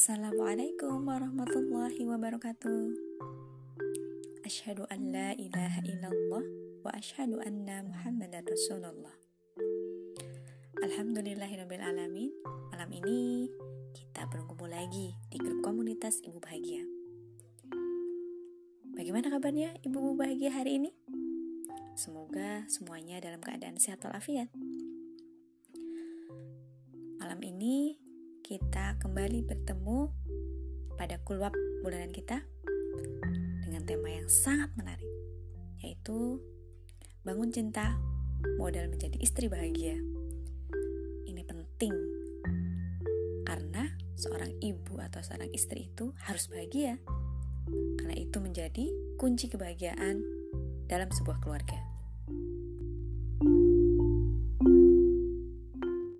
Assalamualaikum warahmatullahi wabarakatuh. Asyhadu an la ilaha illallah Wa asyhadu anna muhammadan rasulullah. Alhamdulillahirrabbilalamin Malam ini kita berkumpul lagi di grup komunitas Ibu Bahagia. Bagaimana kabarnya Ibu Bahagia hari ini? Semoga semuanya dalam keadaan sehat walafiat. Malam ini kita kembali bertemu pada kulwab bulanan kita dengan tema yang sangat menarik, yaitu bangun cinta modal menjadi istri bahagia. Ini penting karena seorang ibu atau seorang istri itu harus bahagia, karena itu menjadi kunci kebahagiaan dalam sebuah keluarga.